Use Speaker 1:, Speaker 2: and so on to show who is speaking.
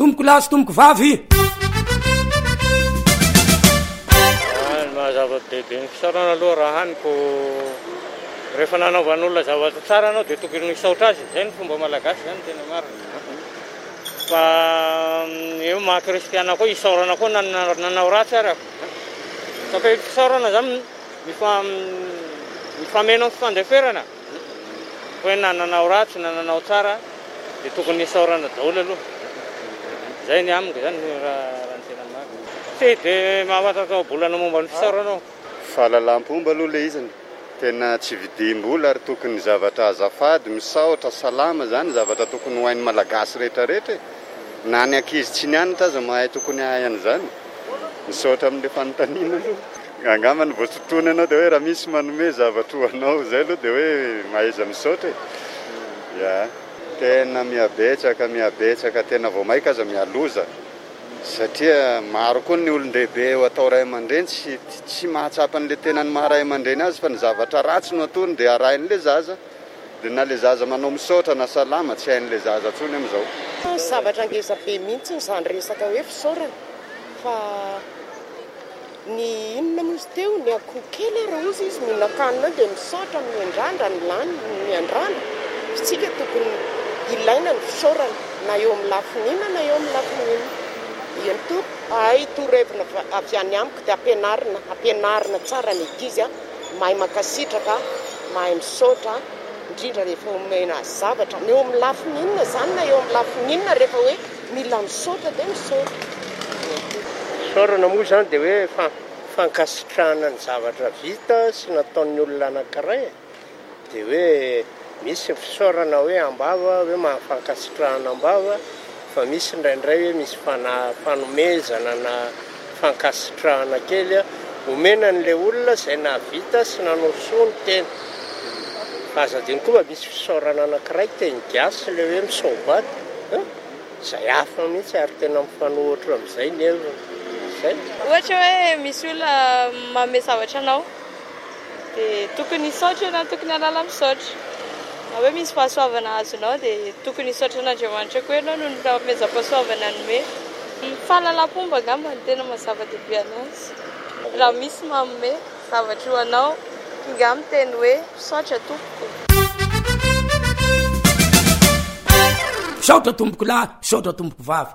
Speaker 1: Tompoko lahy sy tompoko vavy.
Speaker 2: Ny maha zava-dehibe ny fisaorana aloha raha amiko, rehefa nanaovan'olona zavatra tsara ianao dia tokony misaotra azy, izay no fomba malagasy, izay no tena marina. Fa eo ny maha kristiana koa isaorana koa na ny nanao ratsy ary. Saika hoe fisaorana izany mifameno amin'ny fifandeferana. Hoe na nanao ratsy na nanao tsara dia tokony isaorana daholo aloha. Izay ny amiko izany no raha ny tena marina. Tsy dia mahafantatra ohabolana momba ny fisaorana aho.
Speaker 3: Fahalalam-pomba aloha ilay izy ny tena tsy vidim-bola ary tokony zavatra azafady, misaotra, salama izany zavatra tokony ho hain'ny Malagasy rehetra rehetra e! Na ny ankizy tsy nianatra aza mahay tokony hahay an'izany. Misaotra amin'ilay fanontaniana aloha. Angamba ny voatontony ianao dia hoe raha misy manome zavatra ho anao izay aloha dia hoe mahaiza misaotra e! Ya! Tena mihabetsaka mihabetsaka tena vao maika aza mihaloza satria maro koa ny olon-dehibe eo atao ray aman-dreny tsy tsy mahatsapa an'ilay tena ny maha ray aman-dreny azy fa ny zavatra ratsy no ataony dia arahin'ilay zaza dia na ilay zaza manao misaotra na salama tsy hain'ilay zaza intsony amin'izao.
Speaker 4: Zavatra ngeza be mihitsy izany resaka hoe fisaorana fa. Ny inona moa izy teo? Ny akoho kely ary hozy izy no nakanina eo dia misaotra miandrandra ny lany miandrandra. Isika tokony ilaina ny fisaorana na eo amin'ny lafiny inona na eo amin'ny lafiny inona. Eny tompoko. Ahay torohevina avy any amiko dia ampianarina ampianarina tsara ny ankizy a, mahay mankasitraka, mahay misaotra indrindra rehefa omena zavatra na eo amin'ny lafiny inona izany na eo amin'ny lafiny inona rehefa hoe. Mila misaotra dia misaotra
Speaker 5: ny ankizy. Isaorana moa izany dia hoe fankasitrahana ny zavatra vita sy nataon'ny olona anankiray e! Dia hoe misy ny fisaorana hoe am-bava, hoe maha fankasitrahana am-bava, fa misy indraindray hoe misy fanahy fanomezana na. fankasitrahana kely omena an'ilay olona izay nahavita sy nanao soa ny tena. Aza adino koa mba misy fisaorana anankiray teny gasy ilay hoe misaobady an! izay hafa mihitsy ary tena mifanohitra amin'izay ny heviny. Izay.
Speaker 6: Ohatra hoe misy olona manome zavatra anao. Dia tokony hisaotra ianao, tokony hahalala misaotra. Na hoe misy fahasoavana azonao dia tokony hisaotra an'Andriamanitra koa ianao noho ny fahafahamezam-pahasoavana nomeny. Ny fahalalam-pomba angamba no tena maha zava-dehibe an'azy. Raha misy manome zavatra ho anao, ingahy miteny hoe, Misaotra tompoko.
Speaker 1: Misaotra tompokolahy, misaotra tompokovavy.